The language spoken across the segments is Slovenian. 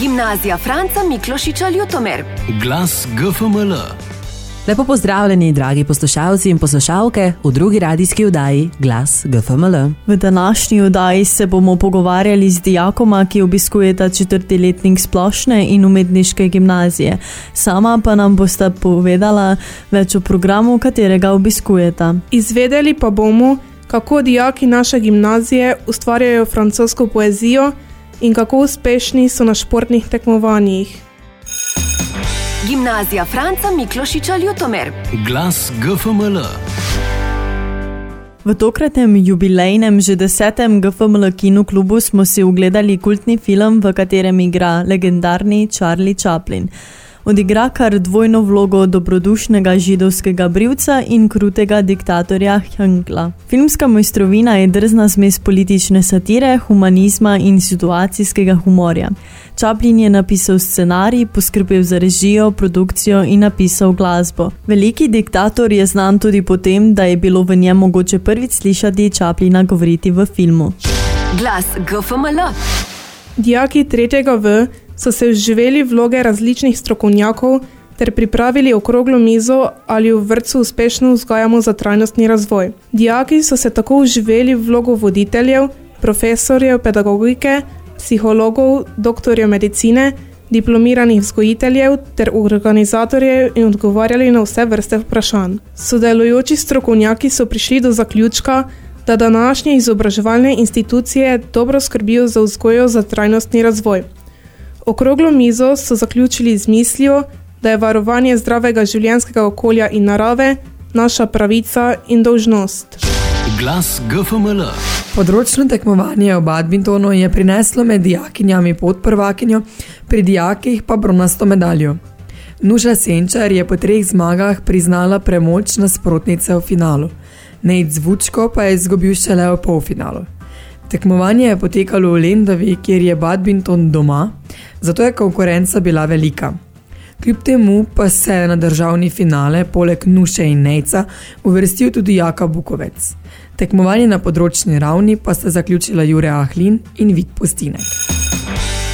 Gimnazija Franca Miklošiča Ljutomer. Glas GFML. Lepo pozdravljeni, dragi poslušalci in poslušalke v drugi radijski vdaji Glas GFML. V današnji vdaji se bomo pogovarjali z dijakoma, ki obiskujeta četrti letnik splošne in umetniške gimnazije. Sama pa nam bosta povedala več o programu, katerega obiskujeta. Izvedeli pa bomo, kako dijaki naše gimnazije ustvarjajo francosko poezijo in kako uspešni so na športnih tekmovanjih. Gimnazija Franca Miklošiča Ljutomer. Glas GFML. V tokratnem jubilejnem, že desetem GFML kinu klubu smo si ogledali kultni film, v katerem igra legendarni Charlie Chaplin. Odigra kar dvojno vlogo dobrodušnega židovskega brivca in krutega diktatorja Hengla. Filmska mojstrovina je drzna zmes politične satire, humanizma in situacijskega humorja. Chaplin je napisal scenarij, poskrbel za režijo, produkcijo in napisal glasbo. Veliki diktator je znan tudi po tem, da je bilo v njem mogoče prvič slišati Chaplina govoriti v filmu. Glas GFML. Dijaki tretjega V so se vživeli vloge različnih strokovnjakov ter pripravili okroglo mizo ali v vrtcu uspešno vzgajamo za trajnostni razvoj. Dijaki so se tako vživeli vlogo voditeljev, profesorjev pedagogike, psihologov, doktorjev medicine, diplomiranih vzgojiteljev ter organizatorjev in odgovarjali na vse vrste vprašanj. Sodelujoči strokovnjaki so prišli do zaključka, da današnje izobraževalne institucije dobro skrbijo za vzgojo za trajnostni razvoj. Okroglo mizo so zaključili z mislijo, da je varovanje zdravega življenjskega okolja in narave naša pravica in dolžnost. Glas GFML. Področno tekmovanje v badmintonu je prineslo med dijakinjami podprvakinjo, pri dijakih pa bronasto medaljo. Nuša Senčar je po treh zmagah priznala premoč nasprotnice v finalu. Nejc Zvučko pa je izgubil šele v polfinalu. Tekmovanje je potekalo v Lendavi, kjer je badminton doma, zato je konkurenca bila velika. Kljub temu pa se je na državni finale poleg Nuše in Nejca uvrstil tudi Jaka Bukovec. Tekmovanje na področni ravni pa sta zaključila Jure Ahlin in Vit Postinek.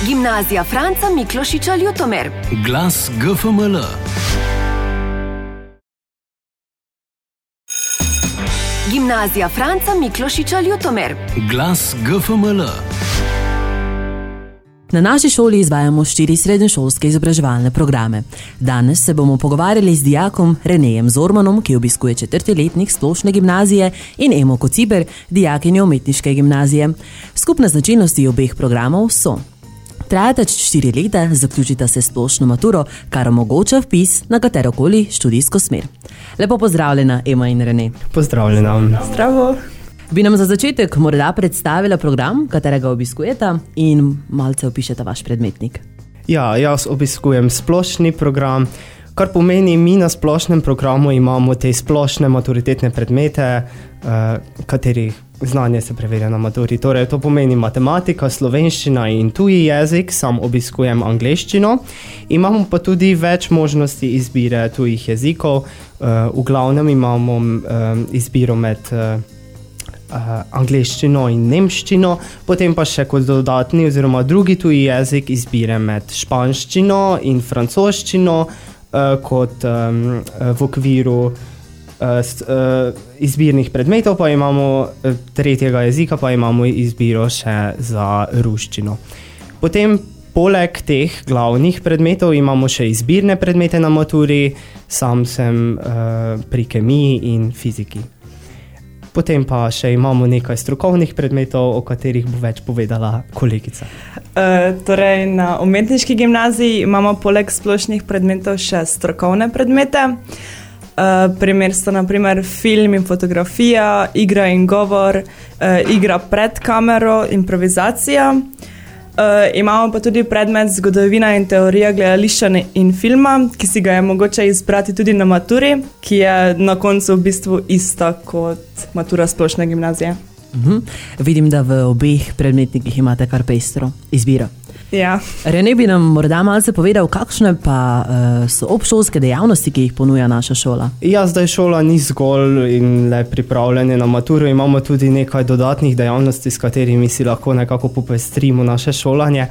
Gimnazija Franca Miklošiča Ljutomer. Glas GFML. Gimnazija Franca Miklošiča Ljutomer. Glas GFML. Na naši šoli izvajamo štiri srednješolske izobraževalne programe. Danes se bomo pogovarjali z dijakom Renejem Zormanom, ki obiskuje četrti letnik splošne gimnazije, in Emo Kociber, dijakinjo umetniške gimnazije. Skupne značilnosti obeh programov so. Trajata štiri leta, zaključita se splošno maturo, kar omogoča vpis na katerokoli študijsko smer. Lepo pozdravljena, Ema in Rene. Pozdravljena. Zdravo. Bi nam za začetek morda predstavila program, katerega obiskujeta in malce opišeta vaš predmetnik. Ja, jaz obiskujem splošni program, kar pomeni, mi na splošnem programu imamo te splošne maturitetne predmete, uh, katerih znanje se preverja na maturi. Torej, to pomeni matematika, slovenščina in tuji jezik, sam obiskujem angleščino. Imamo pa tudi več možnosti izbire tujih jezikov, uh, v glavnem imamo um, izbiro med. Uh, Uh, angliščino in nemščino, potem pa še kot dodatni oziroma drugi tuji jezik izbire med španščino in francoščino, uh, kot um, v okviru uh, st, uh, izbirnih predmetov, pa imamo tretjega jezika, pa imamo izbiro še za ruščino. Potem, poleg teh glavnih predmetov, imamo še izbirne predmete na maturi, sam sem uh, pri kemiji in fiziki. Potem pa še imamo nekaj strokovnih predmetov, o katerih bo več povedala kolegica. Uh, torej, na umetniški gimnaziji imamo poleg splošnih predmetov še strokovne predmete. Uh, primer sta naprimer film in fotografija, igra in govor, uh, igra pred kamero, improvizacija. Uh, imamo pa tudi predmet zgodovina in teorija gledališča in filma, ki si ga je mogoče izbrati tudi na maturi, ki je na koncu v bistvu ista kot matura splošne gimnazije. Uh -huh. Vidim, da v obeh predmetnikih imate kar pestro izbiro. Ja. Rene bi nam morda malce povedal, kakšne pa uh, so obšolske dejavnosti, ki jih ponuja naša šola. Ja, zdaj šola ni zgolj in le pripravljanje na maturo, imamo tudi nekaj dodatnih dejavnosti, s katerimi si lahko nekako popestrimo naše šolanje.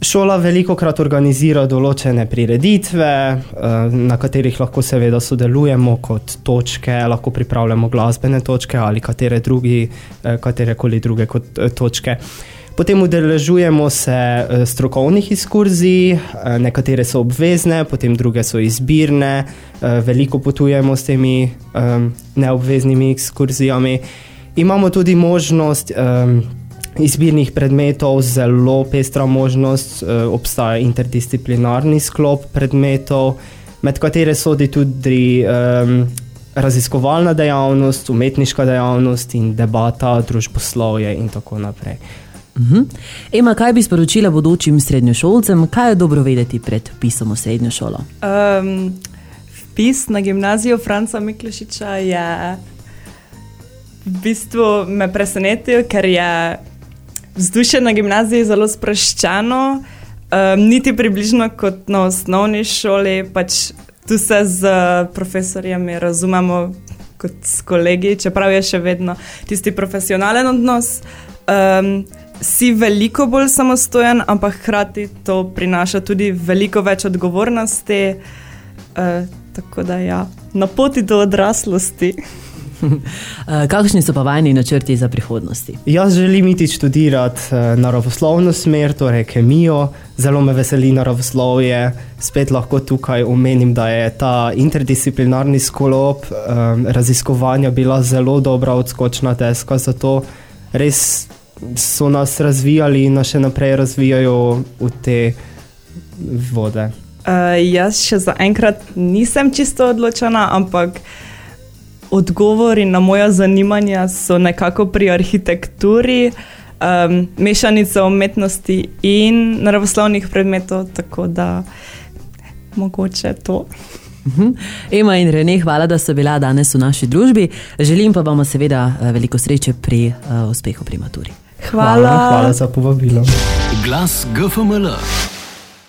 Šola veliko krat organizira določene prireditve, eh, na katerih lahko seveda sodelujemo kot točke, lahko pripravljamo glasbene točke ali katere, drugi, eh, katere koli druge kot točke. Potem udeležujemo se strokovnih izkurzij, nekatere so obvezne, potem druge so izbirne, veliko potujemo s temi neobveznimi izkurzijami. Imamo tudi možnost izbirnih predmetov, zelo pestra možnost, obstaja interdisciplinarni sklop predmetov, med katere sodi tudi raziskovalna dejavnost, umetniška dejavnost in debata, družboslovje in tako naprej. Uhum. Ema, kaj bi sporočila bodočim srednjošolcem, kaj je dobro vedeti pred pisom v srednjo šolo? Um, pis na gimnazijo Franca Miklošiča je v bistvu me presenetil, ker je vzdušje na gimnaziji zelo sproščeno, um, niti približno kot na osnovni šoli. Pač tu se z profesorjem razumemo kot s kolegi, čeprav je še vedno tisti profesionalen odnos. Um, si veliko bolj samostojen, ampak hkrati to prinaša tudi veliko več odgovornosti. Uh, tako da ja, na poti do odraslosti. Eh, kakšni so pa vajni načrti za prihodnost? Jaz želim iti študirati eh, naravoslovno smer, torej kemijo. Zelo me veseli naravoslovje. Spet lahko tukaj omenim, da je ta interdisciplinarni sklop um, raziskovanja bila zelo dobra odskočna deska. Zato res so nas razvijali in nas še naprej razvijajo v te vode. Uh, jaz še zaenkrat nisem čisto odločena, ampak odgovori na moja zanimanja so nekako pri arhitekturi, um, mešanica umetnosti in naravoslovnih predmetov, tako da mogoče to. Mhm. Ema in Rene, hvala, da ste bila danes v naši družbi. Želim pa vam seveda eh, veliko sreče pri uh, uspehu pri maturi. Hvala. Hvala, hvala za povabilo. Glas GFML.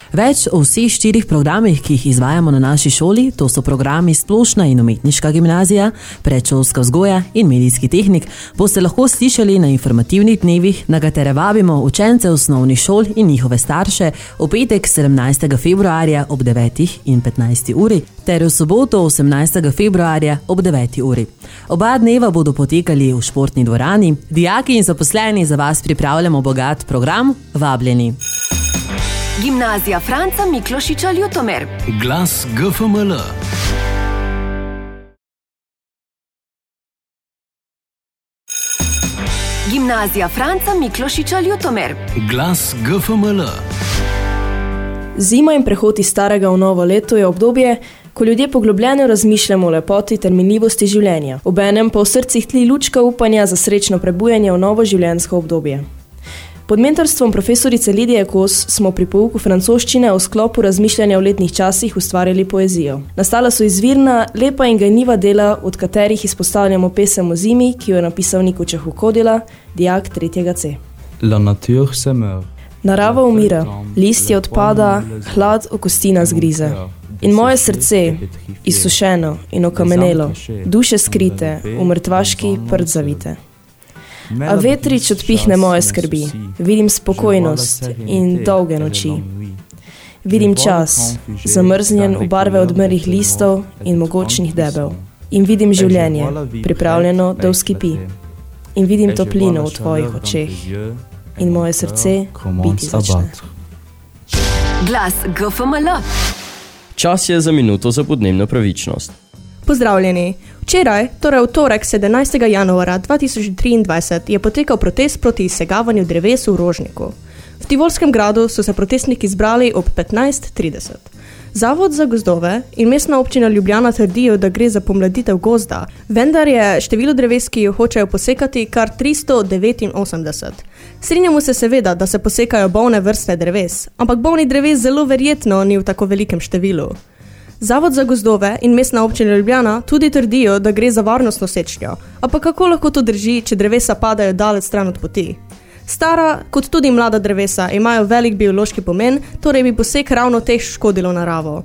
Več o vseh štirih programih, ki jih izvajamo na naši šoli, to so programi Splošna in umetniška gimnazija, predšolska vzgoja in medijski tehnik, boste lahko slišali na informativnih dnevih, na katere vabimo učence osnovnih šol in njihove starše v petek 17. februarja ob 9. in 15. uri ter v soboto 18. februarja ob 9. uri. Oba dneva bodo potekali v športni dvorani, dijaki in zaposleni za vas pripravljamo bogat program, vabljeni. Gimnazija Franca Miklošiča Ljutomer. Glas GFML. Gimnazija Franca Miklošiča Ljutomer. Glas GFML. Zima in prehod iz starega v novo leto je obdobje, ko ljudje poglobljeno razmišljamo o lepoti ter minljivosti življenja. Obenem pa v srcih tli lučka upanja za srečno prebujanje v novo življenjsko obdobje. Pod mentorstvom profesorice Lidije Kos smo pri pouku francoščine o sklopu razmišljanja v letnih časih ustvarjali poezijo. Nastala so izvirna, lepa in ganjiva dela, od katerih izpostavljamo pesem o zimi, ki jo je napisal Niko Čehukodila, dijak 3. C. Narava umira, listje odpada, hlad okostina zgrize. In moje srce, izsušeno in okamenelo, duše skrite, v mrtvaški prd zavite. A vetrič odpihne moje skrbi, vidim spokojnost in dolge noči. Vidim čas, zamrznjen v barve odmrlih listov in mogočnih debel. In vidim življenje, pripravljeno, da vzkipi. In vidim toplino v tvojih očeh. In moje srce biti začne. Glas GFML. Čas je za minuto za podnebno pravičnost. Pozdravljeni. Včeraj, torej v torek 17. januara 2023, je potekal protest proti izsegavanju dreves v Rožniku. V Tivolskem gradu so se protestniki zbrali ob 15.30. Zavod za gozdove in mestna občina Ljubljana trdijo, da gre za pomladitev gozda, vendar je število dreves, ki jo hočejo posekati, kar 389. Strinjamo se seveda, da se posekajo bolne vrste dreves, ampak bolni dreves zelo verjetno ni v tako velikem številu. Zavod za gozdove in mestna občina Ljubljana tudi trdijo, da gre za varnostno sečnjo. Ampak kako lahko to drži, če drevesa padajo daleč stran od poti? Stara, kot tudi mlada drevesa, imajo velik biološki pomen, torej bi posek ravno teh škodilo naravo.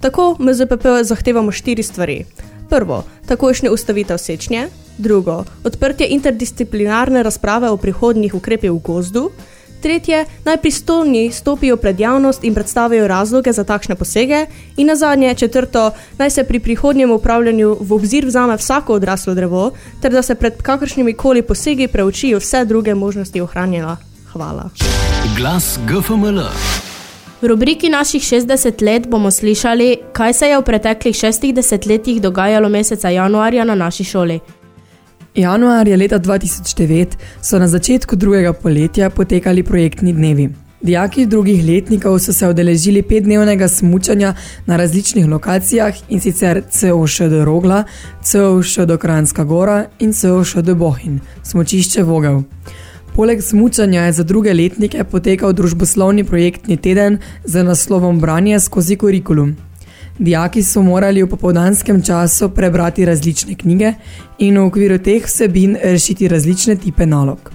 Tako MZPP zahtevamo štiri stvari. Prvo, takojšnje ustavitev sečnje. Drugo, odprtje interdisciplinarne razprave o prihodnjih ukrepih v gozdu. Tretje, naj pristojni stopijo pred javnost in predstavijo razloge za takšne posege. In na zadnje, četrto, naj se pri prihodnjem upravljanju v obzir vzame vsako odraslo drevo, ter da se pred kakršnimi koli posegi preučijo vse druge možnosti ohranjanja. Hvala. Glas GFML. V rubriki naših 60 let bomo slišali, kaj se je v preteklih šestih desetletjih dogajalo meseca januarja na naši šoli. Januarja leta 2009 so na začetku drugega poletja potekali projektni dnevi. Dijaki drugih letnikov so se odeležili petdnevnega smučanja na različnih lokacijah in sicer COŠD Rogla, COŠD Kranjska Gora in COŠD Bohin, smočišče Vogel. Poleg smučanja je za druge letnike potekal družboslovni projektni teden z naslovom Branje skozi kurikulum. Dijaki so morali v popoldanskem času prebrati različne knjige in v okviru teh vsebin rešiti različne tipe nalog.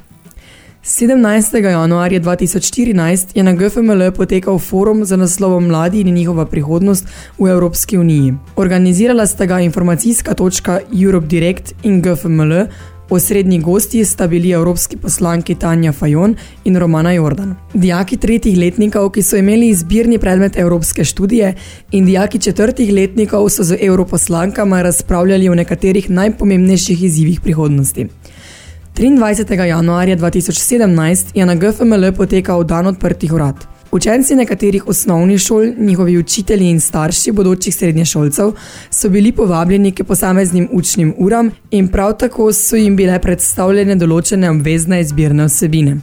17. januarja 2014 je na GFML potekal forum za naslovom Mladi in njihova prihodnost v Evropski uniji. Organizirala sta ga informacijska točka Europe Direct in GFML, Osrednji gosti sta bili evropski poslanki Tanja Fajon in Romana Jordan. Dijaki tretjih letnikov, ki so imeli izbirni predmet evropske študije in dijaki četrtih letnikov so z evroposlankama razpravljali o nekaterih najpomembnejših izzivih prihodnosti. 23. januarja 2017 je na GFML potekal dan odprtih vrat. Učenci nekaterih osnovnih šol, njihovi učitelji in starši bodočih srednješolcev so bili povabljeni k posameznim učnim uram in prav tako so jim bile predstavljene določene obvezne izbirne vsebine.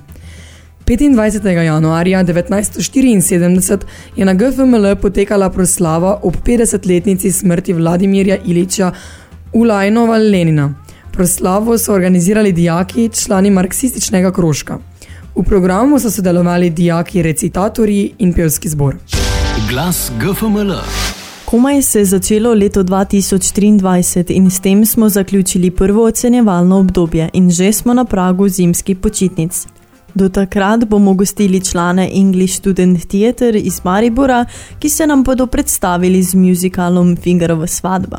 25. januarja 1974 je na GFML potekala proslava ob 50-letnici smrti Vladimirja Iliča Ulajnova Lenina. Proslavo so organizirali dijaki, člani marksističnega krožka. V programu so sodelovali dijaki, recitatorji in pevski zbor. Glas GFML. Komaj se je začelo leto 2023 in s tem smo zaključili prvo ocenjevalno obdobje in že smo na pragu zimskih počitnic. Do takrat bomo gostili člane English Student Theatre iz Maribora, ki se nam bodo predstavili z musicalom Fingerova svadba.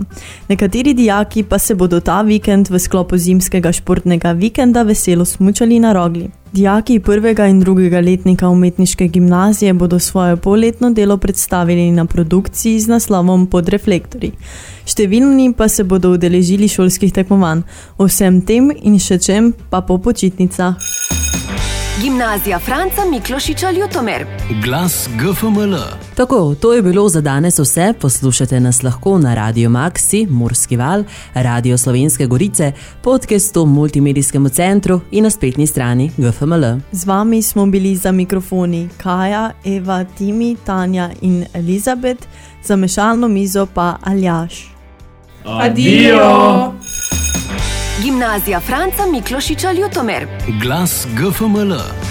Nekateri dijaki pa se bodo ta vikend v sklopu zimskega športnega vikenda veselo smučali na rogli. Dijaki prvega in drugega letnika umetniške gimnazije bodo svoje polletno delo predstavili na produkciji z naslovom Pod reflektori. Številni pa se bodo udeležili šolskih tekmovanj. O vsem tem in še čem pa po počitnicah. Gimnazija Franca Miklošiča Ljutomer. Glas GFML. Tako, to je bilo za danes vse. Poslušate nas lahko na Radio Maxi, Murski val, Radio Slovenske Gorice, podcastu Multimedijskemu centru in na spletni strani GFML. Z vami smo bili za mikrofoni Kaja, Eva, Timi, Tanja in Elizabet, za mešalno mizo pa Aljaš. Adijo! Gimnazija Franca Miklošiča Ljutomer. Glas GFML.